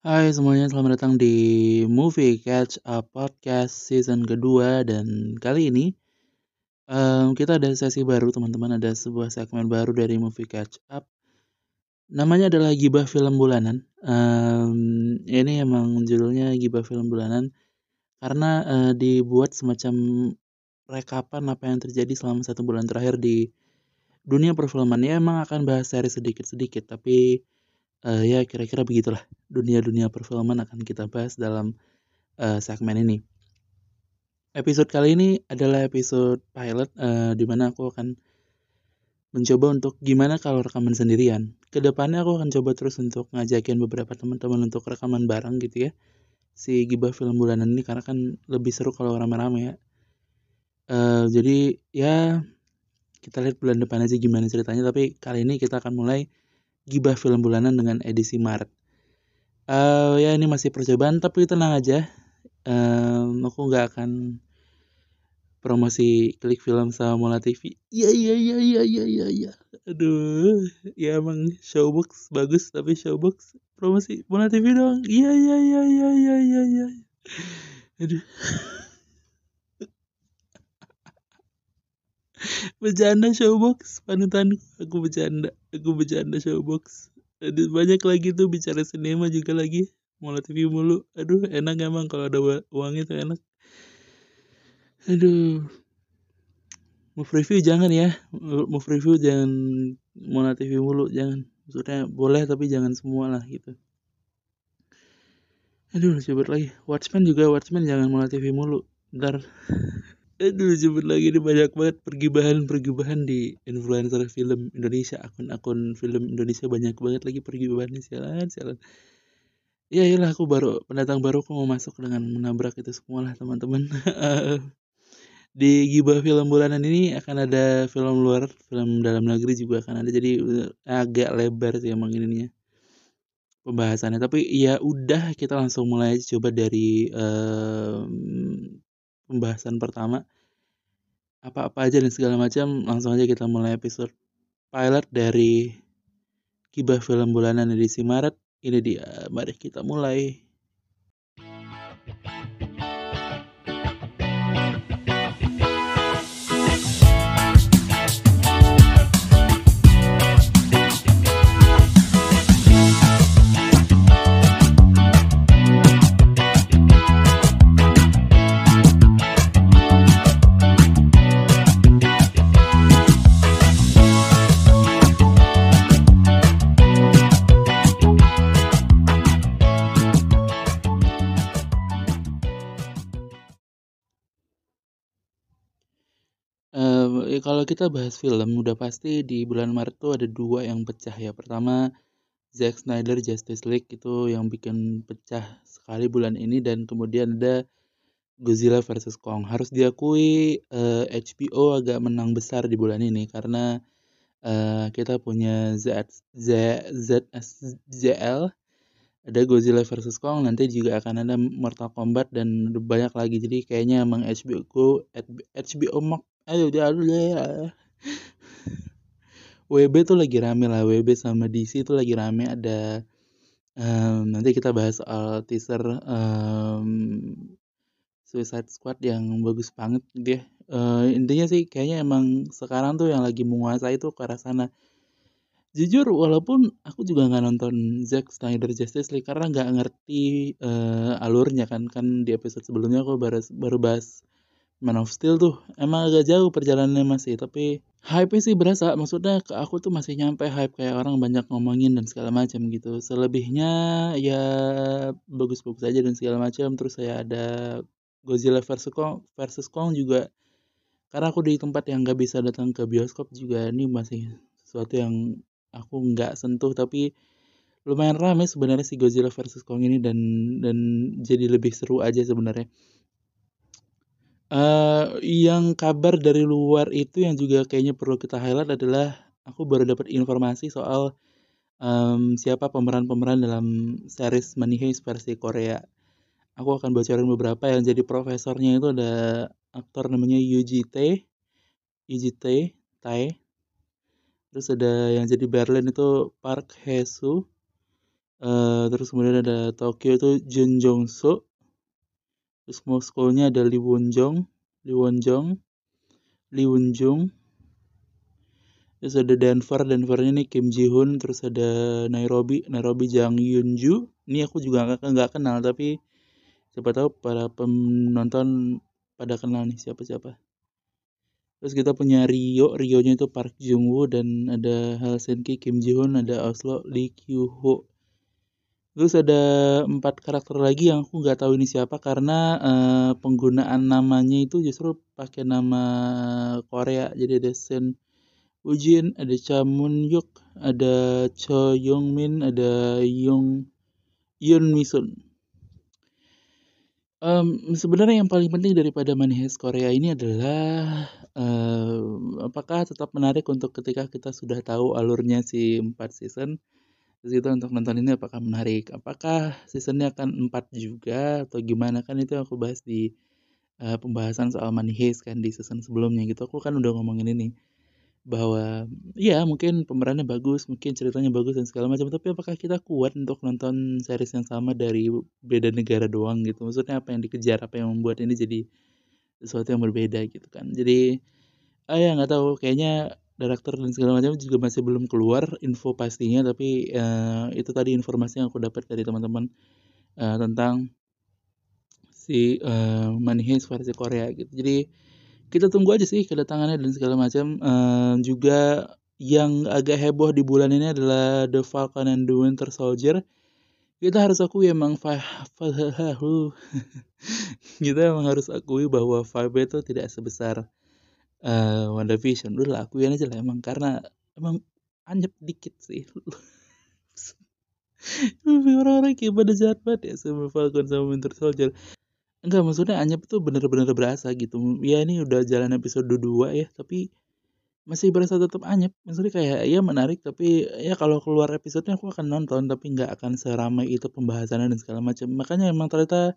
Hai semuanya, selamat datang di Movie Catch Up Podcast season kedua dan kali ini um, kita ada sesi baru teman-teman, ada sebuah segmen baru dari Movie Catch Up. Namanya adalah Gibah Film Bulanan. Um, ini emang judulnya Gibah Film Bulanan karena uh, dibuat semacam rekapan apa yang terjadi selama satu bulan terakhir di dunia perfilman. Ya emang akan bahas seri sedikit-sedikit, tapi uh, ya kira-kira begitulah dunia-dunia perfilman akan kita bahas dalam uh, segmen ini. Episode kali ini adalah episode pilot uh, di mana aku akan mencoba untuk gimana kalau rekaman sendirian. Ke depannya aku akan coba terus untuk ngajakin beberapa teman-teman untuk rekaman bareng gitu ya. Si gibah film bulanan ini karena kan lebih seru kalau rame-rame ya. Uh, jadi ya kita lihat bulan depan aja gimana ceritanya. Tapi kali ini kita akan mulai gibah film bulanan dengan edisi Maret. Uh, ya ini masih percobaan tapi tenang aja. Um, aku nggak akan promosi klik film sama Mola TV. Iya iya iya iya iya iya iya. Aduh, ya emang Showbox bagus tapi Showbox promosi Mola TV doang. Iya iya iya iya iya iya iya. Aduh. bercanda showbox panutan. Aku bercanda aku bercanda showbox. Ada banyak lagi tuh bicara sinema juga lagi. Mulai TV mulu. Aduh enak emang kalau ada uang itu enak. Aduh. Mau review jangan ya. Mau review jangan mulai TV mulu jangan. Maksudnya boleh tapi jangan semua lah gitu. Aduh coba lagi. Watchmen juga Watchmen jangan mulai TV mulu. Ntar Aduh, sebut lagi ini banyak banget pergibahan-pergibahan di influencer film Indonesia, akun-akun film Indonesia banyak banget lagi pergibahannya sialan, sialan. Ya iyalah aku baru pendatang baru aku mau masuk dengan menabrak itu semua lah teman-teman. di gibah film bulanan ini akan ada film luar, film dalam negeri juga akan ada. Jadi agak lebar sih emang ininya pembahasannya. Tapi ya udah kita langsung mulai coba dari um, pembahasan pertama apa-apa aja dan segala macam langsung aja kita mulai episode pilot dari Kibah Film Bulanan edisi Maret. Ini dia mari kita mulai kalau kita bahas film udah pasti di bulan Maret tuh ada dua yang pecah ya. Pertama Zack Snyder Justice League itu yang bikin pecah sekali bulan ini dan kemudian ada Godzilla versus Kong. Harus diakui uh, eh, HBO agak menang besar di bulan ini karena uh, kita punya Z Z Z ZL ada Godzilla versus Kong nanti juga akan ada Mortal Kombat dan banyak lagi jadi kayaknya emang HBO HBO Max aduh aduh ya. WB tuh lagi rame lah WB sama DC tuh lagi rame. Ada um, nanti kita bahas soal teaser um, Suicide Squad yang bagus banget dia. Uh, intinya sih kayaknya emang sekarang tuh yang lagi menguasai tuh ke arah sana. Jujur walaupun aku juga nggak nonton Zack Snyder Justice League karena nggak ngerti uh, alurnya kan. Kan di episode sebelumnya aku baru baru bahas Man of Steel tuh emang agak jauh perjalanannya masih tapi hype sih berasa. Maksudnya ke aku tuh masih nyampe hype kayak orang banyak ngomongin dan segala macam gitu. Selebihnya ya bagus-bagus aja dan segala macam. Terus saya ada Godzilla versus Kong versus Kong juga. Karena aku di tempat yang nggak bisa datang ke bioskop juga ini masih sesuatu yang aku nggak sentuh. Tapi lumayan ramai sebenarnya si Godzilla versus Kong ini dan dan jadi lebih seru aja sebenarnya Uh, yang kabar dari luar itu yang juga kayaknya perlu kita highlight adalah aku baru dapat informasi soal um, siapa pemeran-pemeran dalam series Money Heist versi Korea. Aku akan bocorin beberapa yang jadi profesornya itu ada aktor namanya Yuji Tae, Yuji Tae, Tae. Terus ada yang jadi Berlin itu Park Hae Soo. uh, terus kemudian ada Tokyo itu Jun Jong Soo terus Moskow-nya ada Lee Won Jong Lee Won Jong Lee Won Jung. Terus ada Denver Denvernya nih Kim Ji Hoon terus ada Nairobi Nairobi Jang Yun Ju. Ini aku juga nggak nggak kenal tapi siapa tahu para penonton pada kenal nih siapa-siapa. Terus kita punya Rio Rio nya itu Park Jung Woo dan ada Helsinki Kim Ji Hoon ada Oslo Lee Kyu Ho terus ada empat karakter lagi yang aku nggak tahu ini siapa karena uh, penggunaan namanya itu justru pakai nama Korea. Jadi ada Sen Ujin ada Cha Moon Yuk ada Cho Yong Min ada Yong Yun Misun Um, sebenarnya yang paling penting daripada Money Heist Korea ini adalah, uh, apakah tetap menarik untuk ketika kita sudah tahu alurnya si 4 season, terus itu untuk nonton ini apakah menarik? Apakah seasonnya akan 4 juga atau gimana? Kan itu aku bahas di, uh, pembahasan soal Money Heist kan di season sebelumnya gitu, aku kan udah ngomongin ini bahwa ya mungkin pemerannya bagus, mungkin ceritanya bagus dan segala macam, tapi apakah kita kuat untuk nonton series yang sama dari beda negara doang gitu? Maksudnya apa yang dikejar, apa yang membuat ini jadi sesuatu yang berbeda gitu kan. Jadi ah ya nggak tahu kayaknya director dan segala macam juga masih belum keluar info pastinya tapi uh, itu tadi informasi yang aku dapat dari teman-teman uh, tentang si uh, Money Heist versi Korea gitu. Jadi kita tunggu aja sih kedatangannya dan segala macam. Uh, juga yang agak heboh di bulan ini adalah The Falcon and the Winter Soldier. Kita harus akui emang kita emang harus akui bahwa vibe itu tidak sebesar uh, WandaVision. Udah lah akuin aja lah emang karena emang anyep dikit sih. Orang-orang kayak pada jahat banget ya sama Falcon sama Winter Soldier. Enggak, maksudnya Anyep tuh bener-bener berasa gitu. Ya ini udah jalan episode 2 ya, tapi masih berasa tetap Anyep. Maksudnya kayak ya menarik, tapi ya kalau keluar episodenya aku akan nonton, tapi nggak akan seramai itu pembahasannya dan segala macam. Makanya emang ternyata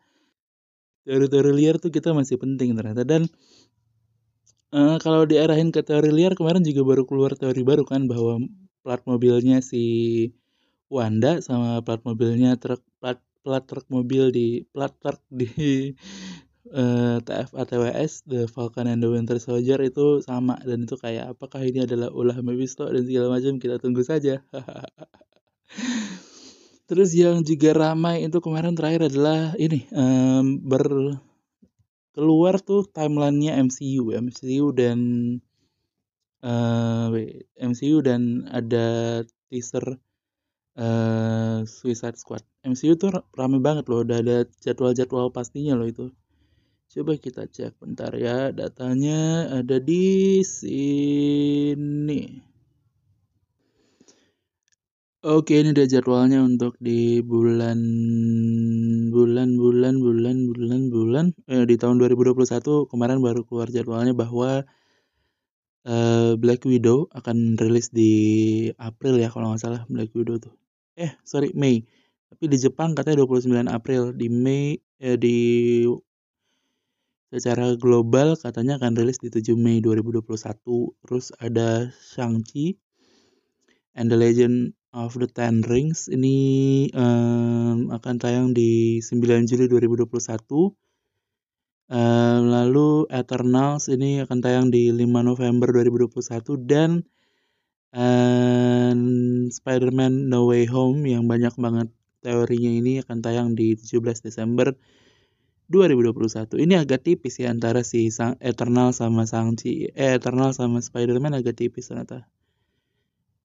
teori-teori liar tuh kita masih penting ternyata. Dan uh, kalau diarahin ke teori liar kemarin juga baru keluar teori baru kan bahwa plat mobilnya si Wanda sama plat mobilnya truk plat plat truk mobil di plat truk di uh, TFA TWS The Falcon and the Winter Soldier itu sama. Dan itu kayak apakah ini adalah ulah Mephisto dan segala macam kita tunggu saja. Terus yang juga ramai itu kemarin terakhir adalah ini um, ber keluar tuh timelinenya MCU MCU dan uh, eh, MCU dan ada teaser uh, Suicide Squad. MCU tuh rame banget loh, udah ada jadwal-jadwal pastinya loh itu. Coba kita cek bentar ya, datanya ada di sini. Oke, ini ada jadwalnya untuk di bulan bulan bulan bulan bulan bulan. Eh, di tahun 2021 kemarin baru keluar jadwalnya bahwa uh, Black Widow akan rilis di April ya kalau nggak salah Black Widow tuh. Eh sorry Mei. Tapi di Jepang katanya 29 April. Di Mei eh, di secara global katanya akan rilis di 7 Mei 2021 terus ada Shang-Chi and the Legend of the Ten Rings ini um, akan tayang di 9 Juli 2021 um, lalu Eternals ini akan tayang di 5 November 2021 dan And Spider-Man No Way Home yang banyak banget teorinya ini akan tayang di 17 Desember 2021. Ini agak tipis ya antara si Sang Eternal sama Shang-Chi. Eh, Eternal sama Spider-Man agak tipis ternyata.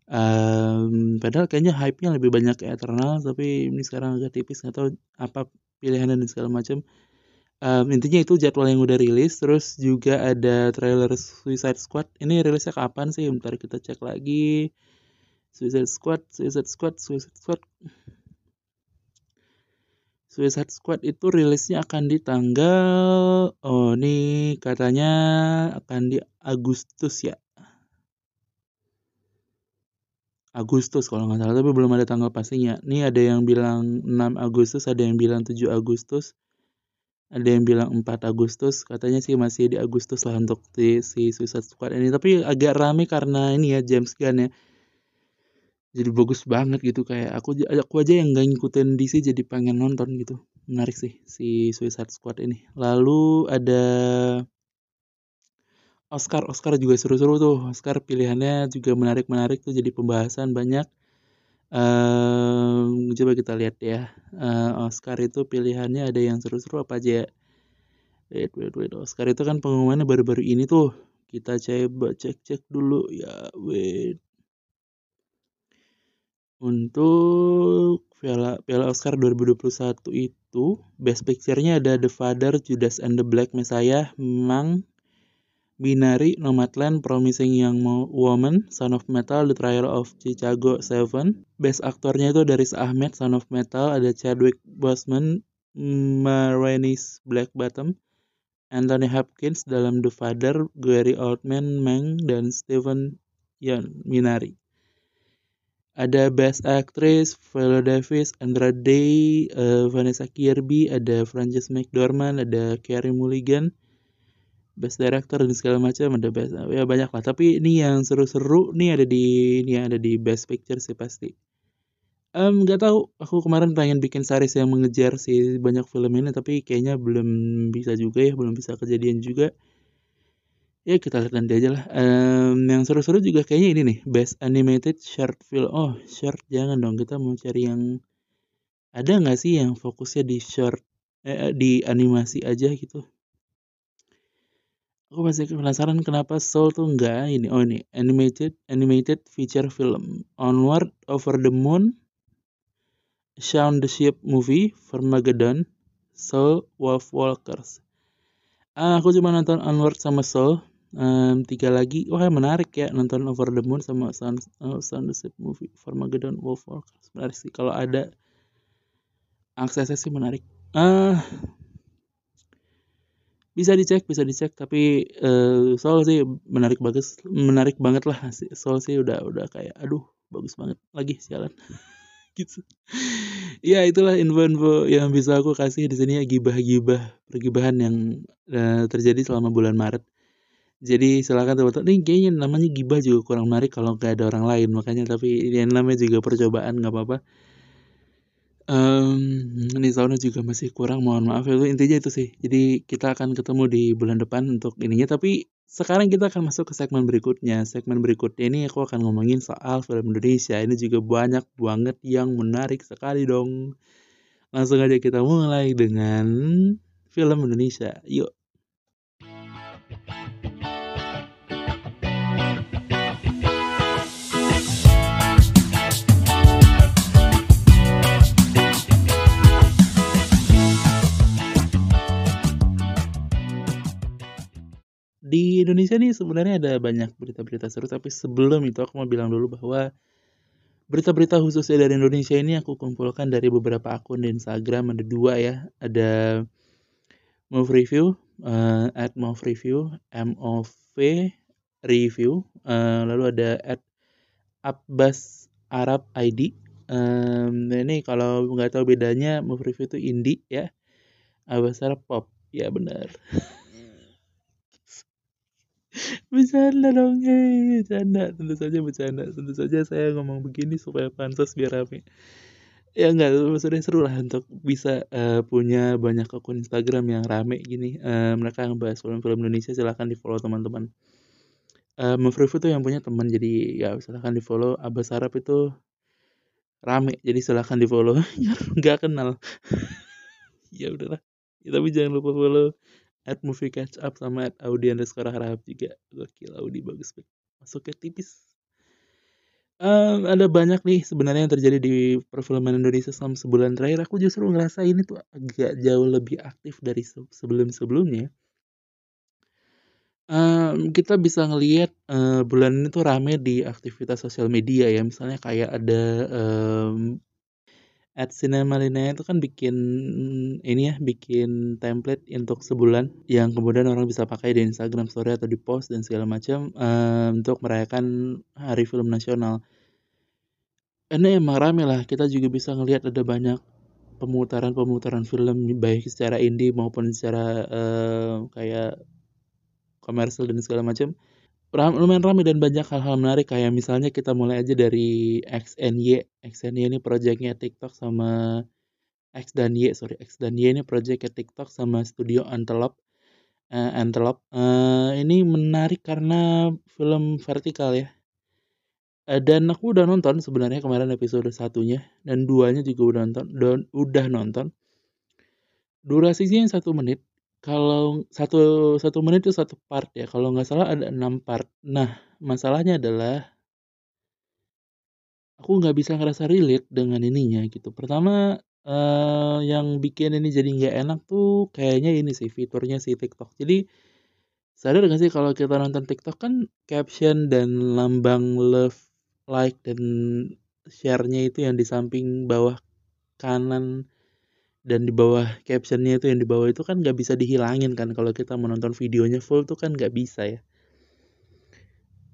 Um, padahal kayaknya hype-nya lebih banyak ke Eternal, tapi ini sekarang agak tipis tahu apa pilihannya dan segala macam. Um, intinya itu jadwal yang udah rilis terus juga ada trailer Suicide Squad. Ini rilisnya kapan sih? Bentar kita cek lagi. Suicide Squad Suicide Squad Suicide Squad. Suicide Squad itu rilisnya akan di tanggal oh ini katanya akan di Agustus ya Agustus kalau nggak salah tapi belum ada tanggal pastinya. Ini ada yang bilang 6 Agustus, ada yang bilang 7 Agustus ada yang bilang 4 Agustus. Katanya sih masih di Agustus lah untuk di, si Suicide Squad ini. Tapi agak rame karena ini ya James Gunn ya. Jadi bagus banget gitu kayak aku aku aja yang gak ngikutin DC jadi pengen nonton gitu. Menarik sih si Suicide Squad ini. Lalu ada Oscar Oscar juga seru-seru tuh. Oscar pilihannya juga menarik-menarik tuh jadi pembahasan banyak. Coba kita lihat ya. Uh, Oscar itu pilihannya ada yang seru-seru apa aja ya? Wait wait wait. Oscar itu kan pengumumannya baru-baru ini tuh. Kita coba cek-cek dulu. Ya wait. Untuk Piala, Piala Oscar 2021 itu Best Picture-nya ada The Father, Judas and the Black Messiah, Mang, Binary, Nomadland, Promising Young Woman, Son of Metal, The Trial of Chicago 7. Best aktornya itu dari Ahmed, Son of Metal, ada Chadwick Boseman, Marenis Black Bottom, Anthony Hopkins dalam The Father, Gary Oldman, Mang, dan Stephen Yeun, Minari. Ada Best Actress, Viola Davis, Andra Day, uh, Vanessa Kirby, ada Frances McDormand, ada Carey Mulligan, Best Director dan segala macam ada best ya banyak lah. Tapi ini yang seru-seru nih ada di ini ada di Best Picture sih pasti. Um, gak tahu, aku kemarin pengen bikin series yang mengejar si banyak film ini tapi kayaknya belum bisa juga ya, belum bisa kejadian juga ya kita lihat nanti aja lah um, yang seru-seru juga kayaknya ini nih best animated short film oh short jangan dong kita mau cari yang ada nggak sih yang fokusnya di short eh, di animasi aja gitu aku masih penasaran kenapa Soul tuh nggak ini oh ini animated animated feature film. Onward Over the Moon Shaun the Sheep movie Farmageddon Soul Wolf Walkers. Ah, aku cuma nonton Onward sama Soul. Um, tiga lagi. Wah menarik ya nonton Over the Moon sama Sun uh, Sun the movie Farmageddon Wolf Walkers. Menarik sih. Kalau ada aksesnya sih menarik. Uh, bisa dicek bisa dicek tapi uh, soal sih menarik bagus menarik banget lah soal sih udah udah kayak aduh bagus banget lagi sialan gitu ya itulah info-info yang bisa aku kasih di sini ya gibah-gibah pergibahan yang uh, terjadi selama bulan Maret jadi silakan teman-teman. Ini kayaknya namanya gibah juga kurang menarik kalau nggak ada orang lain. Makanya tapi ini namanya juga percobaan nggak apa-apa. Um, ini tahunnya juga masih kurang. Mohon maaf ya. Intinya itu sih. Jadi kita akan ketemu di bulan depan untuk ininya. Tapi sekarang kita akan masuk ke segmen berikutnya. Segmen berikutnya ini aku akan ngomongin soal film Indonesia. Ini juga banyak banget yang menarik sekali dong. Langsung aja kita mulai dengan film Indonesia. Yuk. Di Indonesia nih sebenarnya ada banyak berita-berita seru tapi sebelum itu aku mau bilang dulu bahwa berita-berita khususnya dari Indonesia ini aku kumpulkan dari beberapa akun di Instagram. Ada dua ya ada Move Review uh, at Move Review M O V Review uh, lalu ada at Abbas Arab ID um, ini kalau nggak tahu bedanya Move Review itu indie ya Abbas Arab pop. Ya benar Bercanda dong, hei, bercanda. Tentu saja bercanda. Tentu saja saya ngomong begini supaya pantas biar rame. Ya enggak, maksudnya seru lah untuk bisa uh, punya banyak akun Instagram yang rame gini. Uh, mereka yang bahas film-film Indonesia silahkan di follow teman-teman. Uh, Mufrifu tuh yang punya teman jadi ya silahkan di follow. Abbas Arab itu rame jadi silahkan di follow. Nggak kenal. ya udahlah. Ya, tapi jangan lupa follow at movie catch up sama at Audi underscore harap juga gokil Audi bagus banget. Masuknya tipis. Um, ada banyak nih sebenarnya yang terjadi di perfilman Indonesia selama sebulan terakhir. Aku justru ngerasa ini tuh agak jauh lebih aktif dari sebelum sebelumnya um, kita bisa ngelihat uh, bulan ini tuh rame di aktivitas sosial media ya. Misalnya kayak ada um, at Cinema Linea itu kan bikin ini ya, bikin template untuk sebulan yang kemudian orang bisa pakai di Instagram Story atau di post dan segala macam uh, untuk merayakan Hari Film Nasional. Ini emang rame lah, kita juga bisa ngelihat ada banyak pemutaran-pemutaran film baik secara indie maupun secara uh, kayak komersial dan segala macam ram, lumayan ramai dan banyak hal-hal menarik. Kayak misalnya kita mulai aja dari XNY XNY ini projectnya TikTok sama X dan Y sorry. X dan Y ini projectnya TikTok sama studio Antelope. Uh, Antelope. Uh, ini menarik karena film vertikal ya. Uh, dan aku udah nonton sebenarnya kemarin episode satunya dan duanya juga udah nonton dan udah nonton. Durasinya satu menit kalau satu satu menit itu satu part ya. Kalau nggak salah ada enam part. Nah masalahnya adalah aku nggak bisa ngerasa relate dengan ininya gitu. Pertama uh, yang bikin ini jadi nggak enak tuh kayaknya ini sih fiturnya si TikTok. Jadi sadar gak sih kalau kita nonton TikTok kan caption dan lambang love like dan share-nya itu yang di samping bawah kanan dan di bawah captionnya itu yang di bawah itu kan nggak bisa dihilangin kan kalau kita menonton videonya full tuh kan nggak bisa ya.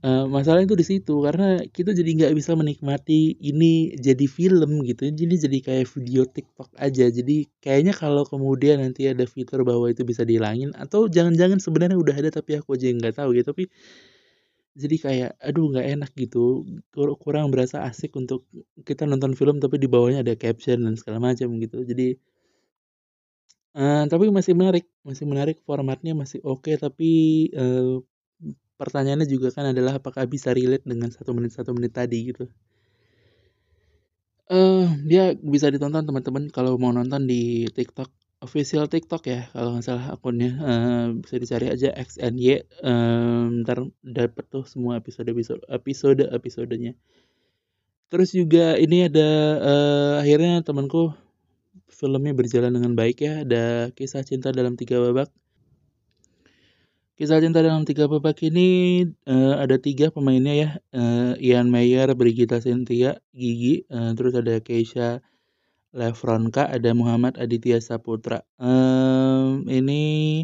Uh, masalah itu di situ karena kita jadi nggak bisa menikmati ini jadi film gitu jadi jadi kayak video TikTok aja. Jadi kayaknya kalau kemudian nanti ada fitur bahwa itu bisa dihilangin atau jangan-jangan sebenarnya udah ada tapi aku aja nggak tahu gitu tapi jadi kayak aduh nggak enak gitu kurang berasa asik untuk kita nonton film tapi di bawahnya ada caption dan segala macam gitu. Jadi Uh, tapi masih menarik masih menarik formatnya masih oke okay, tapi uh, pertanyaannya juga kan adalah apakah bisa relate dengan satu menit satu menit tadi gitu. Uh, dia bisa ditonton teman-teman kalau mau nonton di TikTok official TikTok ya kalau nggak salah akunnya. Uh, bisa dicari aja XNY um, ntar dapet tuh semua episode episode episode episodenya. Terus juga ini ada uh, akhirnya temanku filmnya berjalan dengan baik ya. Ada kisah cinta dalam tiga babak. Kisah cinta dalam tiga babak ini uh, ada tiga pemainnya ya. Uh, Ian Mayer, Brigita Cynthia, Gigi, uh, terus ada Keisha Lefronka, ada Muhammad Aditya Saputra. Um, ini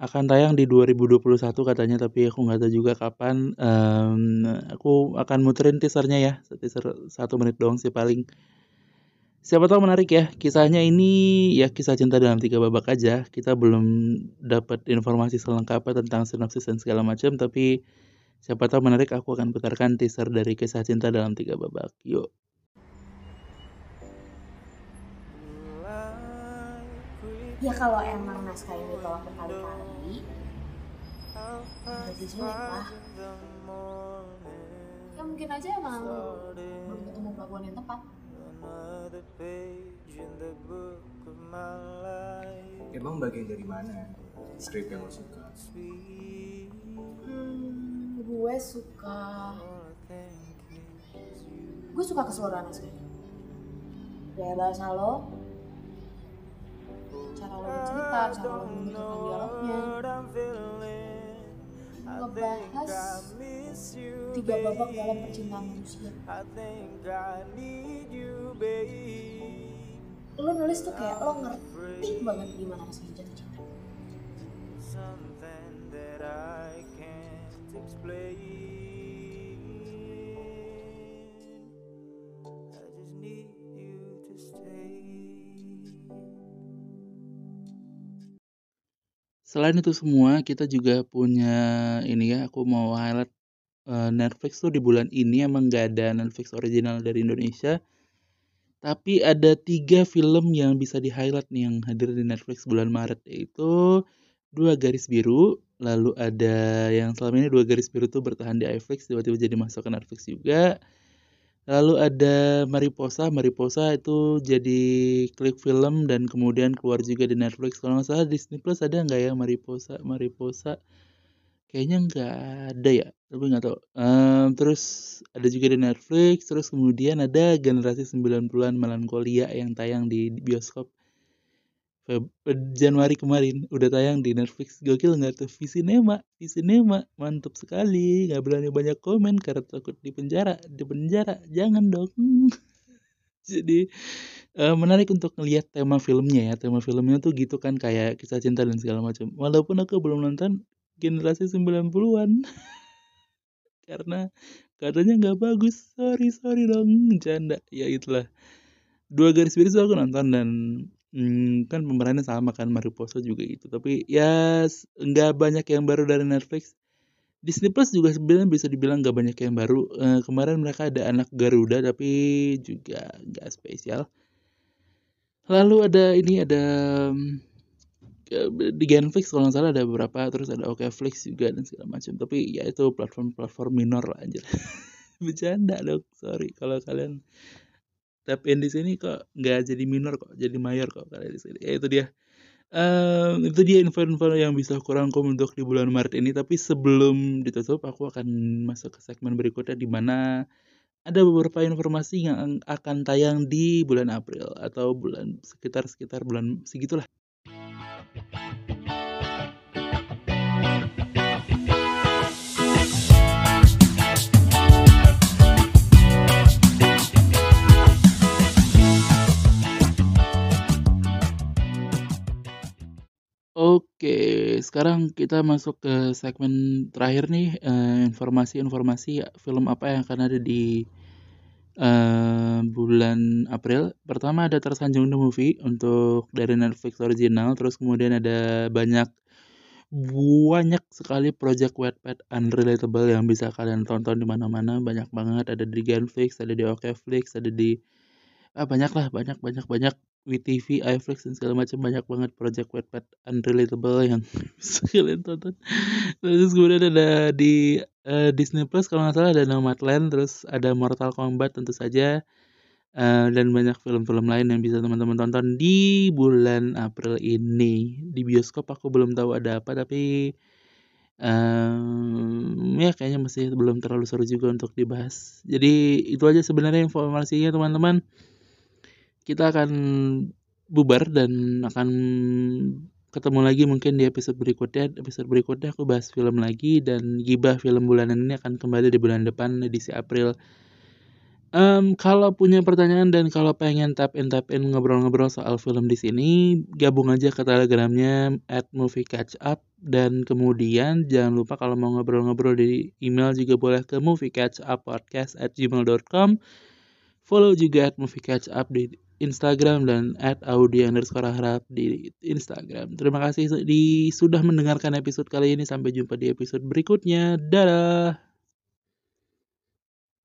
akan tayang di 2021 katanya tapi aku nggak tahu juga kapan um, aku akan muterin teasernya ya teaser satu menit doang sih paling Siapa tahu menarik ya, kisahnya ini ya kisah cinta dalam tiga babak aja. Kita belum dapat informasi selengkapnya tentang sinopsis dan segala macam, tapi siapa tahu menarik aku akan putarkan teaser dari kisah cinta dalam tiga babak. Yuk. Ya kalau emang naskah ini tolak berkali-kali, berarti jelek lah. Ya mungkin aja emang belum ketemu pelabuhan yang tepat. Emang bagian dari mana skrip yang lo suka? Hmm, gue suka. Gue suka keseluruhan sih gaya bahasa lo cara lo bercerita cara lo menunjukkan dialognya. ngebahas tiga babak dalam percintaan manusia lo nulis tuh kayak lo ngerti banget gimana rasanya jatuh cinta. Selain itu semua, kita juga punya ini ya, aku mau highlight uh, Netflix tuh di bulan ini emang gak ada Netflix original dari Indonesia. Tapi ada tiga film yang bisa di highlight nih yang hadir di Netflix bulan Maret yaitu Dua Garis Biru, lalu ada yang selama ini Dua Garis Biru tuh bertahan di iFlix tiba-tiba jadi masuk ke Netflix juga. Lalu ada Mariposa, Mariposa itu jadi klik film dan kemudian keluar juga di Netflix. Kalau nggak salah Disney Plus ada nggak ya Mariposa, Mariposa? Kayaknya nggak ada ya, tapi nggak tahu. Um, terus ada juga di Netflix, terus kemudian ada generasi 90-an Melankolia yang tayang di bioskop. Januari kemarin udah tayang di Netflix. Gokil nggak tuh? Visinema Visinema mantap sekali. Nggak berani banyak komen karena takut di penjara. Di penjara jangan dong. Jadi uh, menarik untuk ngelihat tema filmnya ya. Tema filmnya tuh gitu kan kayak kisah cinta dan segala macam. Walaupun aku belum nonton generasi 90-an karena katanya nggak bagus. Sorry sorry dong. Canda ya itulah. Dua garis biru aku nonton dan Hmm, kan pemerannya sama kan Mariposa juga itu tapi ya nggak banyak yang baru dari Netflix. Disney Plus juga sebenarnya bisa dibilang gak banyak yang baru. Uh, kemarin mereka ada anak Garuda tapi juga gak spesial. Lalu ada ini ada di Genflix kalau nggak salah ada beberapa terus ada Okflix juga dan segala macam. Tapi ya itu platform-platform minor lah aja bercanda dong sorry. Kalau kalian tap in di sini kok nggak jadi minor kok jadi mayor kok kalian di sini. Ya itu dia. Um, itu dia info-info yang bisa kurang kom untuk di bulan Maret ini. Tapi sebelum ditutup aku akan masuk ke segmen berikutnya di mana ada beberapa informasi yang akan tayang di bulan April atau bulan sekitar sekitar bulan segitulah Oke, sekarang kita masuk ke segmen terakhir nih, eh, informasi-informasi film apa yang akan ada di uh, bulan April. Pertama ada Tersanjung The Movie untuk dari Netflix original, terus kemudian ada banyak banyak sekali project Wattpad unrelatable yang bisa kalian tonton di mana-mana, banyak banget ada di Genflix, ada di Okflix, ada di ah banyak lah, banyak banyak banyak WeTV, iFlix dan segala macam banyak banget project Wattpad unrelatable yang bisa kalian tonton. Terus kemudian ada di uh, Disney Plus kalau nggak salah ada Nomadland, terus ada Mortal Kombat tentu saja. Uh, dan banyak film-film lain yang bisa teman-teman tonton di bulan April ini di bioskop aku belum tahu ada apa tapi um, ya kayaknya masih belum terlalu seru juga untuk dibahas jadi itu aja sebenarnya informasinya teman-teman kita akan bubar dan akan ketemu lagi mungkin di episode berikutnya. Episode berikutnya aku bahas film lagi dan gibah film bulanan ini akan kembali di bulan depan edisi April. Um, kalau punya pertanyaan dan kalau pengen tap in tap in ngobrol-ngobrol soal film di sini, gabung aja ke telegramnya at movie catch up dan kemudian jangan lupa kalau mau ngobrol-ngobrol di email juga boleh ke movie catch up podcast at gmail.com follow juga at movie catch up di Instagram dan at audio underscore harap di Instagram. Terima kasih di, sudah mendengarkan episode kali ini. Sampai jumpa di episode berikutnya. Dadah!